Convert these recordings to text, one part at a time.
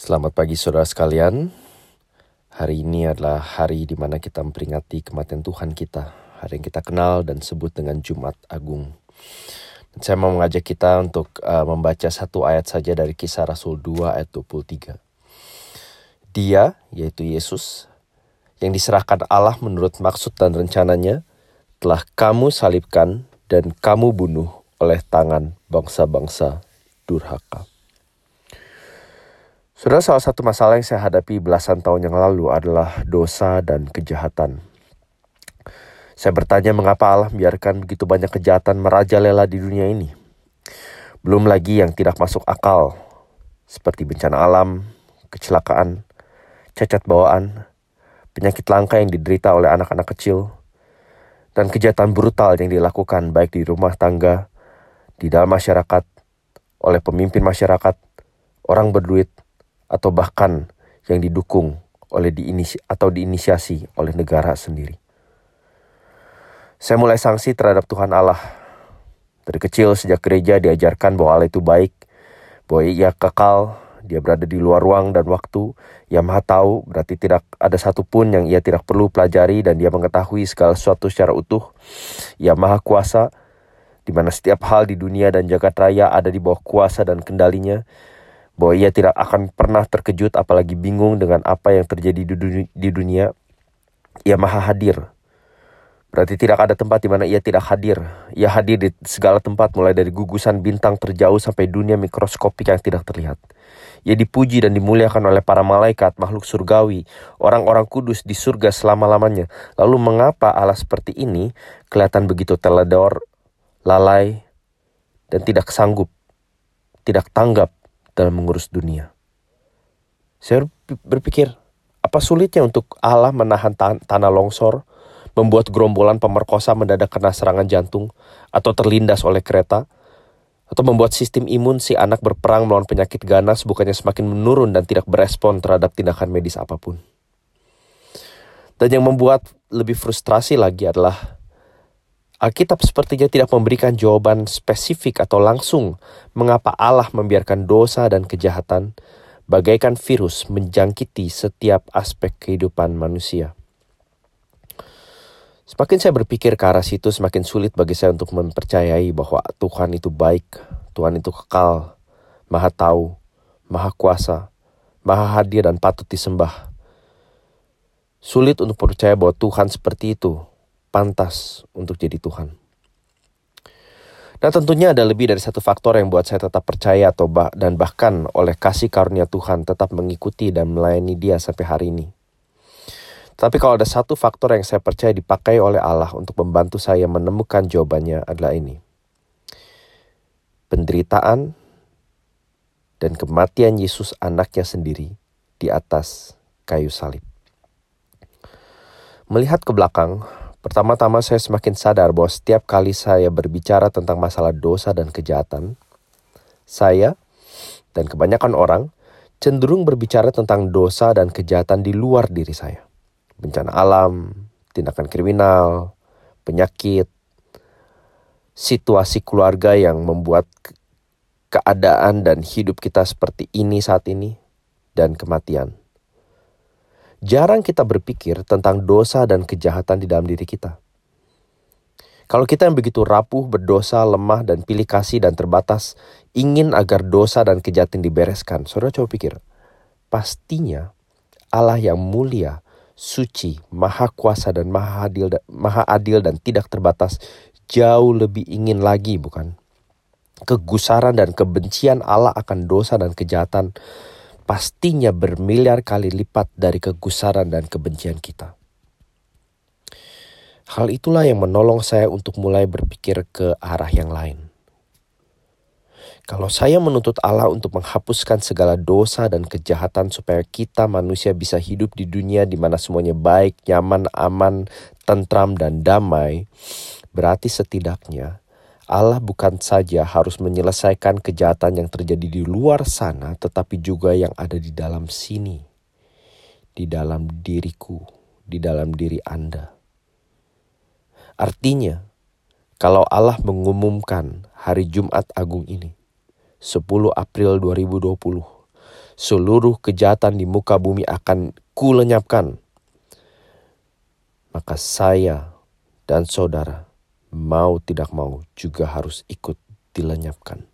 Selamat pagi saudara sekalian. Hari ini adalah hari di mana kita memperingati kematian Tuhan kita. Hari yang kita kenal dan sebut dengan Jumat Agung. Dan saya mau mengajak kita untuk uh, membaca satu ayat saja dari kisah Rasul 2 ayat 23. Dia, yaitu Yesus, yang diserahkan Allah menurut maksud dan rencananya, telah kamu salibkan dan kamu bunuh oleh tangan bangsa-bangsa durhaka. Saudara, salah satu masalah yang saya hadapi belasan tahun yang lalu adalah dosa dan kejahatan. Saya bertanya mengapa Allah biarkan begitu banyak kejahatan merajalela di dunia ini. Belum lagi yang tidak masuk akal, seperti bencana alam, kecelakaan, cacat bawaan, penyakit langka yang diderita oleh anak-anak kecil, dan kejahatan brutal yang dilakukan baik di rumah tangga, di dalam masyarakat, oleh pemimpin masyarakat, orang berduit, atau bahkan yang didukung oleh diinisi atau diinisiasi oleh negara sendiri. Saya mulai sanksi terhadap Tuhan Allah. Dari kecil sejak gereja diajarkan bahwa Allah itu baik, bahwa ia kekal, dia berada di luar ruang dan waktu, ia maha tahu, berarti tidak ada satupun yang ia tidak perlu pelajari dan dia mengetahui segala sesuatu secara utuh. Ia maha kuasa, di mana setiap hal di dunia dan jagat raya ada di bawah kuasa dan kendalinya, bahwa ia tidak akan pernah terkejut apalagi bingung dengan apa yang terjadi di dunia. Ia maha hadir. Berarti tidak ada tempat di mana ia tidak hadir. Ia hadir di segala tempat mulai dari gugusan bintang terjauh sampai dunia mikroskopik yang tidak terlihat. Ia dipuji dan dimuliakan oleh para malaikat, makhluk surgawi, orang-orang kudus di surga selama-lamanya. Lalu mengapa Allah seperti ini kelihatan begitu teledor, lalai, dan tidak sanggup, tidak tanggap dalam mengurus dunia. Saya berpikir, apa sulitnya untuk Allah menahan tan tanah longsor, membuat gerombolan pemerkosa mendadak kena serangan jantung, atau terlindas oleh kereta, atau membuat sistem imun si anak berperang melawan penyakit ganas bukannya semakin menurun dan tidak berespon terhadap tindakan medis apa pun. Dan yang membuat lebih frustrasi lagi adalah Alkitab sepertinya tidak memberikan jawaban spesifik atau langsung mengapa Allah membiarkan dosa dan kejahatan bagaikan virus menjangkiti setiap aspek kehidupan manusia. Semakin saya berpikir ke arah situ, semakin sulit bagi saya untuk mempercayai bahwa Tuhan itu baik, Tuhan itu kekal, maha tahu, maha kuasa, maha hadir dan patut disembah. Sulit untuk percaya bahwa Tuhan seperti itu, pantas untuk jadi Tuhan. Nah tentunya ada lebih dari satu faktor yang buat saya tetap percaya atau bah dan bahkan oleh kasih karunia Tuhan tetap mengikuti dan melayani dia sampai hari ini. Tapi kalau ada satu faktor yang saya percaya dipakai oleh Allah untuk membantu saya menemukan jawabannya adalah ini. Penderitaan dan kematian Yesus anaknya sendiri di atas kayu salib. Melihat ke belakang, Pertama-tama saya semakin sadar bahwa setiap kali saya berbicara tentang masalah dosa dan kejahatan, saya dan kebanyakan orang cenderung berbicara tentang dosa dan kejahatan di luar diri saya. Bencana alam, tindakan kriminal, penyakit, situasi keluarga yang membuat keadaan dan hidup kita seperti ini saat ini, dan kematian jarang kita berpikir tentang dosa dan kejahatan di dalam diri kita. Kalau kita yang begitu rapuh, berdosa, lemah, dan pilih kasih dan terbatas, ingin agar dosa dan kejahatan dibereskan, saudara coba pikir, pastinya Allah yang mulia, suci, maha kuasa dan maha adil, maha adil dan tidak terbatas, jauh lebih ingin lagi bukan? Kegusaran dan kebencian Allah akan dosa dan kejahatan pastinya bermiliar kali lipat dari kegusaran dan kebencian kita. Hal itulah yang menolong saya untuk mulai berpikir ke arah yang lain. Kalau saya menuntut Allah untuk menghapuskan segala dosa dan kejahatan supaya kita manusia bisa hidup di dunia di mana semuanya baik, nyaman, aman, tentram, dan damai, berarti setidaknya Allah bukan saja harus menyelesaikan kejahatan yang terjadi di luar sana, tetapi juga yang ada di dalam sini, di dalam diriku, di dalam diri Anda. Artinya, kalau Allah mengumumkan hari Jumat Agung ini, 10 April 2020, seluruh kejahatan di muka bumi akan kulenyapkan. Maka saya dan saudara mau tidak mau juga harus ikut dilenyapkan.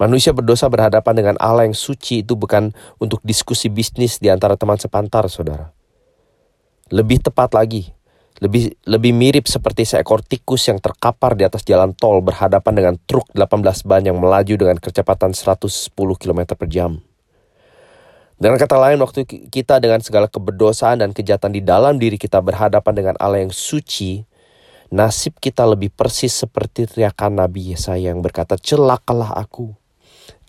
Manusia berdosa berhadapan dengan Allah yang suci itu bukan untuk diskusi bisnis di antara teman sepantar, saudara. Lebih tepat lagi, lebih lebih mirip seperti seekor tikus yang terkapar di atas jalan tol berhadapan dengan truk 18 ban yang melaju dengan kecepatan 110 km per jam. Dengan kata lain, waktu kita dengan segala keberdosaan dan kejahatan di dalam diri kita berhadapan dengan Allah yang suci, nasib kita lebih persis seperti teriakan Nabi Yesaya yang berkata, Celakalah aku,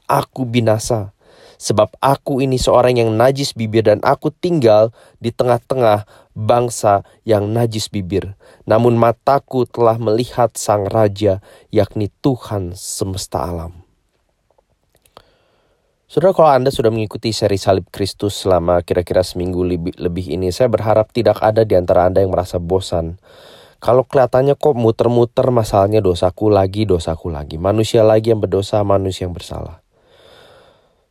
aku binasa. Sebab aku ini seorang yang najis bibir dan aku tinggal di tengah-tengah bangsa yang najis bibir. Namun mataku telah melihat sang raja yakni Tuhan semesta alam. Saudara kalau Anda sudah mengikuti seri salib Kristus selama kira-kira seminggu lebih, lebih ini, saya berharap tidak ada di antara Anda yang merasa bosan. Kalau kelihatannya kok muter-muter masalahnya dosaku lagi, dosaku lagi. Manusia lagi yang berdosa, manusia yang bersalah.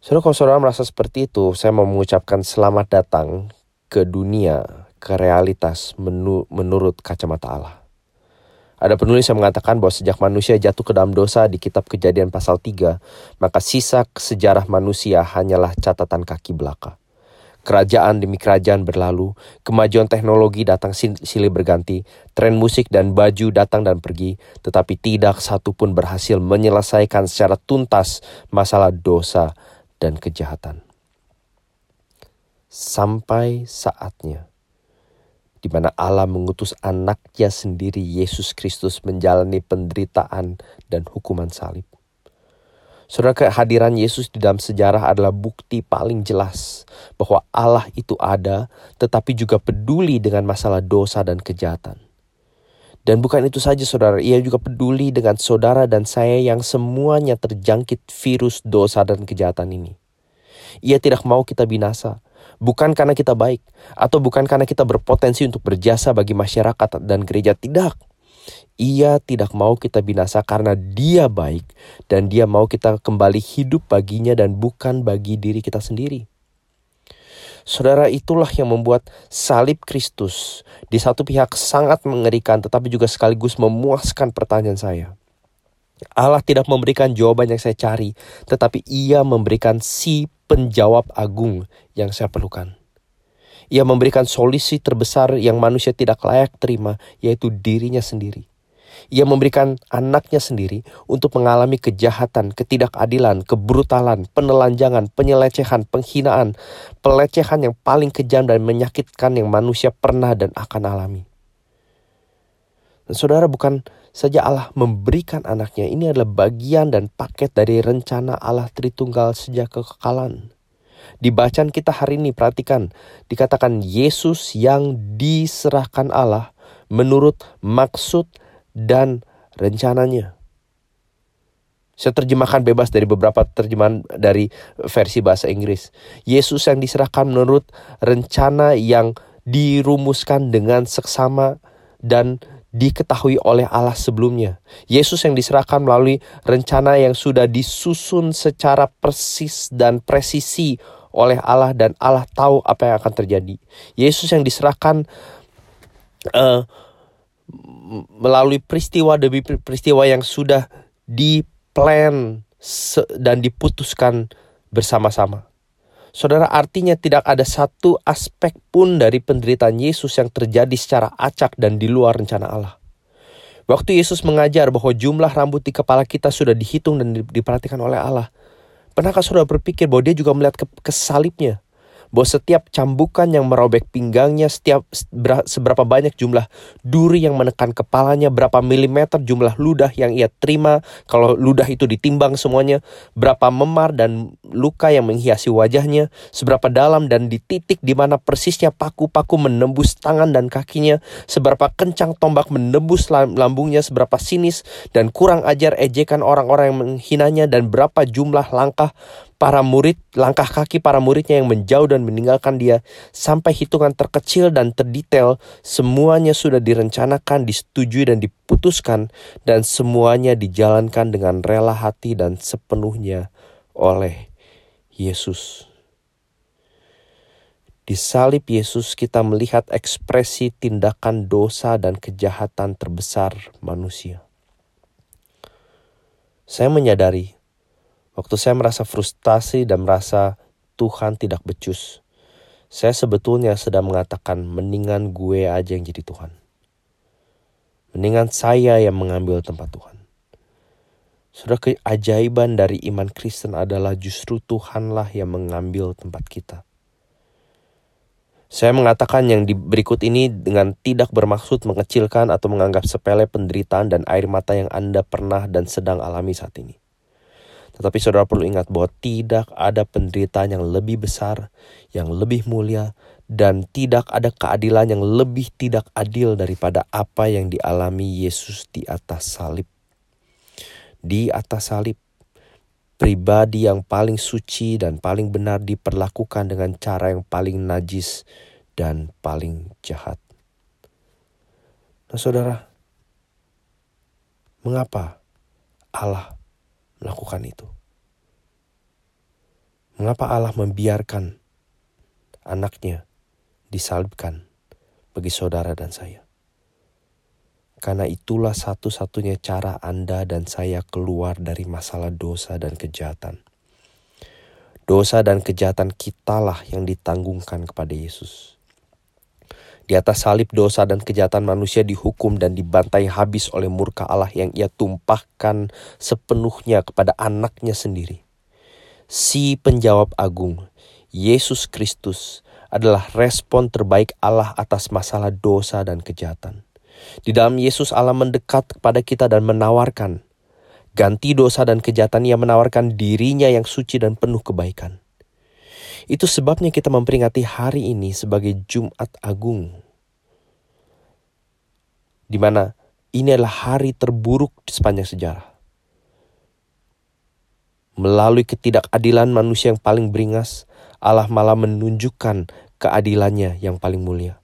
Saudara kalau saudara merasa seperti itu, saya mau mengucapkan selamat datang ke dunia, ke realitas menu, menurut kacamata Allah. Ada penulis yang mengatakan bahwa sejak manusia jatuh ke dalam dosa di kitab kejadian pasal 3, maka sisa sejarah manusia hanyalah catatan kaki belaka. Kerajaan demi kerajaan berlalu, kemajuan teknologi datang silih berganti, tren musik dan baju datang dan pergi, tetapi tidak satu pun berhasil menyelesaikan secara tuntas masalah dosa dan kejahatan. Sampai saatnya di mana Allah mengutus anaknya sendiri Yesus Kristus menjalani penderitaan dan hukuman salib. Saudara kehadiran Yesus di dalam sejarah adalah bukti paling jelas bahwa Allah itu ada tetapi juga peduli dengan masalah dosa dan kejahatan. Dan bukan itu saja saudara, ia juga peduli dengan saudara dan saya yang semuanya terjangkit virus dosa dan kejahatan ini. Ia tidak mau kita binasa, bukan karena kita baik, atau bukan karena kita berpotensi untuk berjasa bagi masyarakat dan gereja, tidak. Ia tidak mau kita binasa karena dia baik dan dia mau kita kembali hidup baginya dan bukan bagi diri kita sendiri. Saudara itulah yang membuat salib Kristus di satu pihak sangat mengerikan tetapi juga sekaligus memuaskan pertanyaan saya. Allah tidak memberikan jawaban yang saya cari, tetapi ia memberikan si penjawab agung yang saya perlukan. Ia memberikan solusi terbesar yang manusia tidak layak terima, yaitu dirinya sendiri. Ia memberikan anaknya sendiri untuk mengalami kejahatan, ketidakadilan, kebrutalan, penelanjangan, penyelecehan, penghinaan, pelecehan yang paling kejam dan menyakitkan yang manusia pernah dan akan alami. Dan saudara bukan saja Allah memberikan anaknya, ini adalah bagian dan paket dari rencana Allah Tritunggal sejak kekekalan. Di bacaan kita hari ini perhatikan, dikatakan Yesus yang diserahkan Allah menurut maksud dan rencananya. Saya terjemahkan bebas dari beberapa terjemahan dari versi bahasa Inggris. Yesus yang diserahkan menurut rencana yang dirumuskan dengan seksama dan diketahui oleh Allah sebelumnya. Yesus yang diserahkan melalui rencana yang sudah disusun secara persis dan presisi oleh Allah dan Allah tahu apa yang akan terjadi. Yesus yang diserahkan uh, melalui peristiwa demi peristiwa yang sudah diplan dan diputuskan bersama-sama. Saudara, artinya tidak ada satu aspek pun dari penderitaan Yesus yang terjadi secara acak dan di luar rencana Allah. Waktu Yesus mengajar bahwa jumlah rambut di kepala kita sudah dihitung dan diperhatikan oleh Allah. Pernahkah saudara berpikir bahwa dia juga melihat ke, ke salibnya? Bahwa setiap cambukan yang merobek pinggangnya, setiap seberapa banyak jumlah duri yang menekan kepalanya, berapa milimeter jumlah ludah yang ia terima, kalau ludah itu ditimbang semuanya, berapa memar dan luka yang menghiasi wajahnya, seberapa dalam dan di titik di mana persisnya paku-paku menembus tangan dan kakinya, seberapa kencang tombak menembus lambungnya, seberapa sinis dan kurang ajar ejekan orang-orang yang menghinanya dan berapa jumlah langkah para murid, langkah kaki para muridnya yang menjauh dan meninggalkan dia sampai hitungan terkecil dan terdetail semuanya sudah direncanakan, disetujui dan diputuskan dan semuanya dijalankan dengan rela hati dan sepenuhnya oleh Yesus. Di salib Yesus kita melihat ekspresi tindakan dosa dan kejahatan terbesar manusia. Saya menyadari waktu saya merasa frustasi dan merasa Tuhan tidak becus. Saya sebetulnya sedang mengatakan mendingan gue aja yang jadi Tuhan. Mendingan saya yang mengambil tempat Tuhan. Sudah keajaiban dari iman Kristen adalah justru Tuhanlah yang mengambil tempat kita. Saya mengatakan yang di berikut ini dengan tidak bermaksud mengecilkan atau menganggap sepele penderitaan dan air mata yang Anda pernah dan sedang alami saat ini. Tetapi saudara perlu ingat bahwa tidak ada penderitaan yang lebih besar, yang lebih mulia, dan tidak ada keadilan yang lebih tidak adil daripada apa yang dialami Yesus di atas salib. Di atas salib, pribadi yang paling suci dan paling benar diperlakukan dengan cara yang paling najis dan paling jahat. Nah, saudara, mengapa Allah melakukan itu? Mengapa Allah membiarkan anaknya disalibkan bagi saudara dan saya? Karena itulah satu-satunya cara Anda dan saya keluar dari masalah dosa dan kejahatan. Dosa dan kejahatan kitalah yang ditanggungkan kepada Yesus. Di atas salib dosa dan kejahatan manusia dihukum dan dibantai habis oleh murka Allah yang ia tumpahkan sepenuhnya kepada anaknya sendiri. Si penjawab agung, Yesus Kristus, adalah respon terbaik Allah atas masalah dosa dan kejahatan. Di dalam Yesus Allah mendekat kepada kita dan menawarkan ganti dosa dan kejahatan ia menawarkan dirinya yang suci dan penuh kebaikan. Itu sebabnya kita memperingati hari ini sebagai Jumat Agung. Di mana ini adalah hari terburuk di sepanjang sejarah. Melalui ketidakadilan manusia yang paling beringas, Allah malah menunjukkan keadilannya yang paling mulia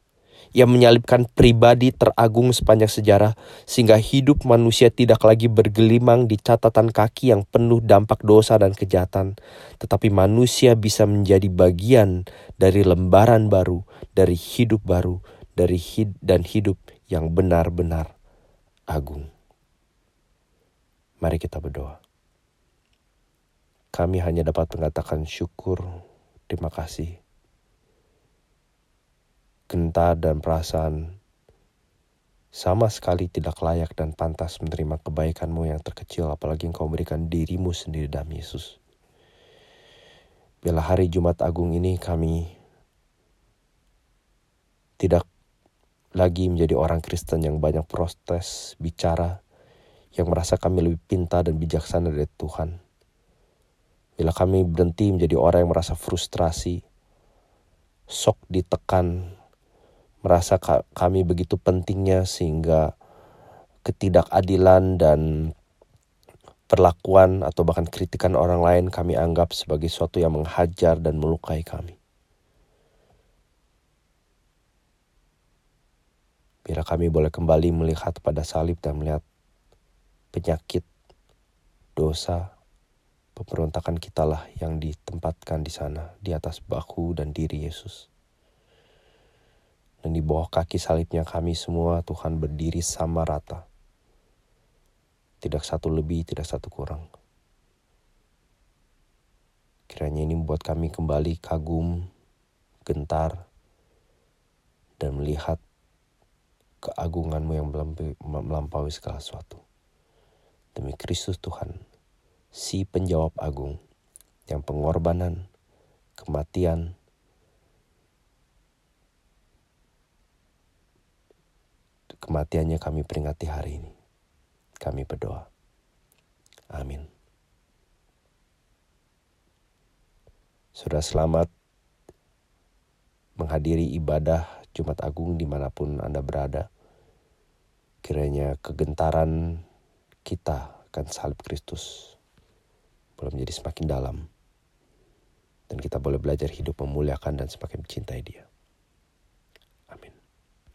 yang menyalibkan pribadi teragung sepanjang sejarah sehingga hidup manusia tidak lagi bergelimang di catatan kaki yang penuh dampak dosa dan kejahatan, tetapi manusia bisa menjadi bagian dari lembaran baru, dari hidup baru, dari hid dan hidup yang benar-benar agung. Mari kita berdoa. Kami hanya dapat mengatakan syukur, terima kasih gentar dan perasaan sama sekali tidak layak dan pantas menerima kebaikanmu yang terkecil apalagi engkau memberikan dirimu sendiri dalam Yesus. Bila hari Jumat Agung ini kami tidak lagi menjadi orang Kristen yang banyak protes, bicara, yang merasa kami lebih pintar dan bijaksana dari Tuhan. Bila kami berhenti menjadi orang yang merasa frustrasi, sok ditekan merasa kami begitu pentingnya sehingga ketidakadilan dan perlakuan atau bahkan kritikan orang lain kami anggap sebagai sesuatu yang menghajar dan melukai kami. Bila kami boleh kembali melihat pada salib dan melihat penyakit, dosa, pemberontakan kitalah yang ditempatkan di sana, di atas bahu dan diri Yesus. Dan di bawah kaki salibnya kami semua Tuhan berdiri sama rata. Tidak satu lebih, tidak satu kurang. Kiranya ini membuat kami kembali kagum, gentar, dan melihat keagunganmu yang melampaui segala sesuatu. Demi Kristus Tuhan, si penjawab agung, yang pengorbanan, kematian, kematiannya kami peringati hari ini. Kami berdoa. Amin. Sudah selamat menghadiri ibadah Jumat Agung di mana pun Anda berada. Kiranya kegentaran kita akan salib Kristus boleh menjadi semakin dalam. Dan kita boleh belajar hidup memuliakan dan semakin mencintai dia.